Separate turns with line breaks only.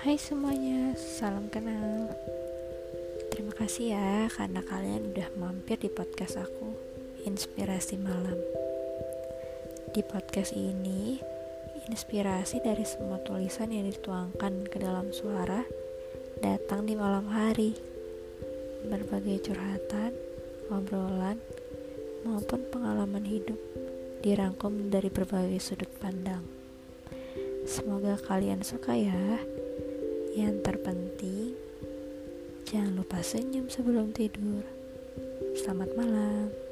Hai semuanya, salam kenal. Terima kasih ya karena kalian udah mampir di podcast aku, Inspirasi Malam. Di podcast ini, inspirasi dari semua tulisan yang dituangkan ke dalam suara datang di malam hari. Berbagai curhatan, obrolan, maupun pengalaman hidup dirangkum dari berbagai sudut pandang. Semoga kalian suka ya. Yang terpenting, jangan lupa senyum sebelum tidur. Selamat malam.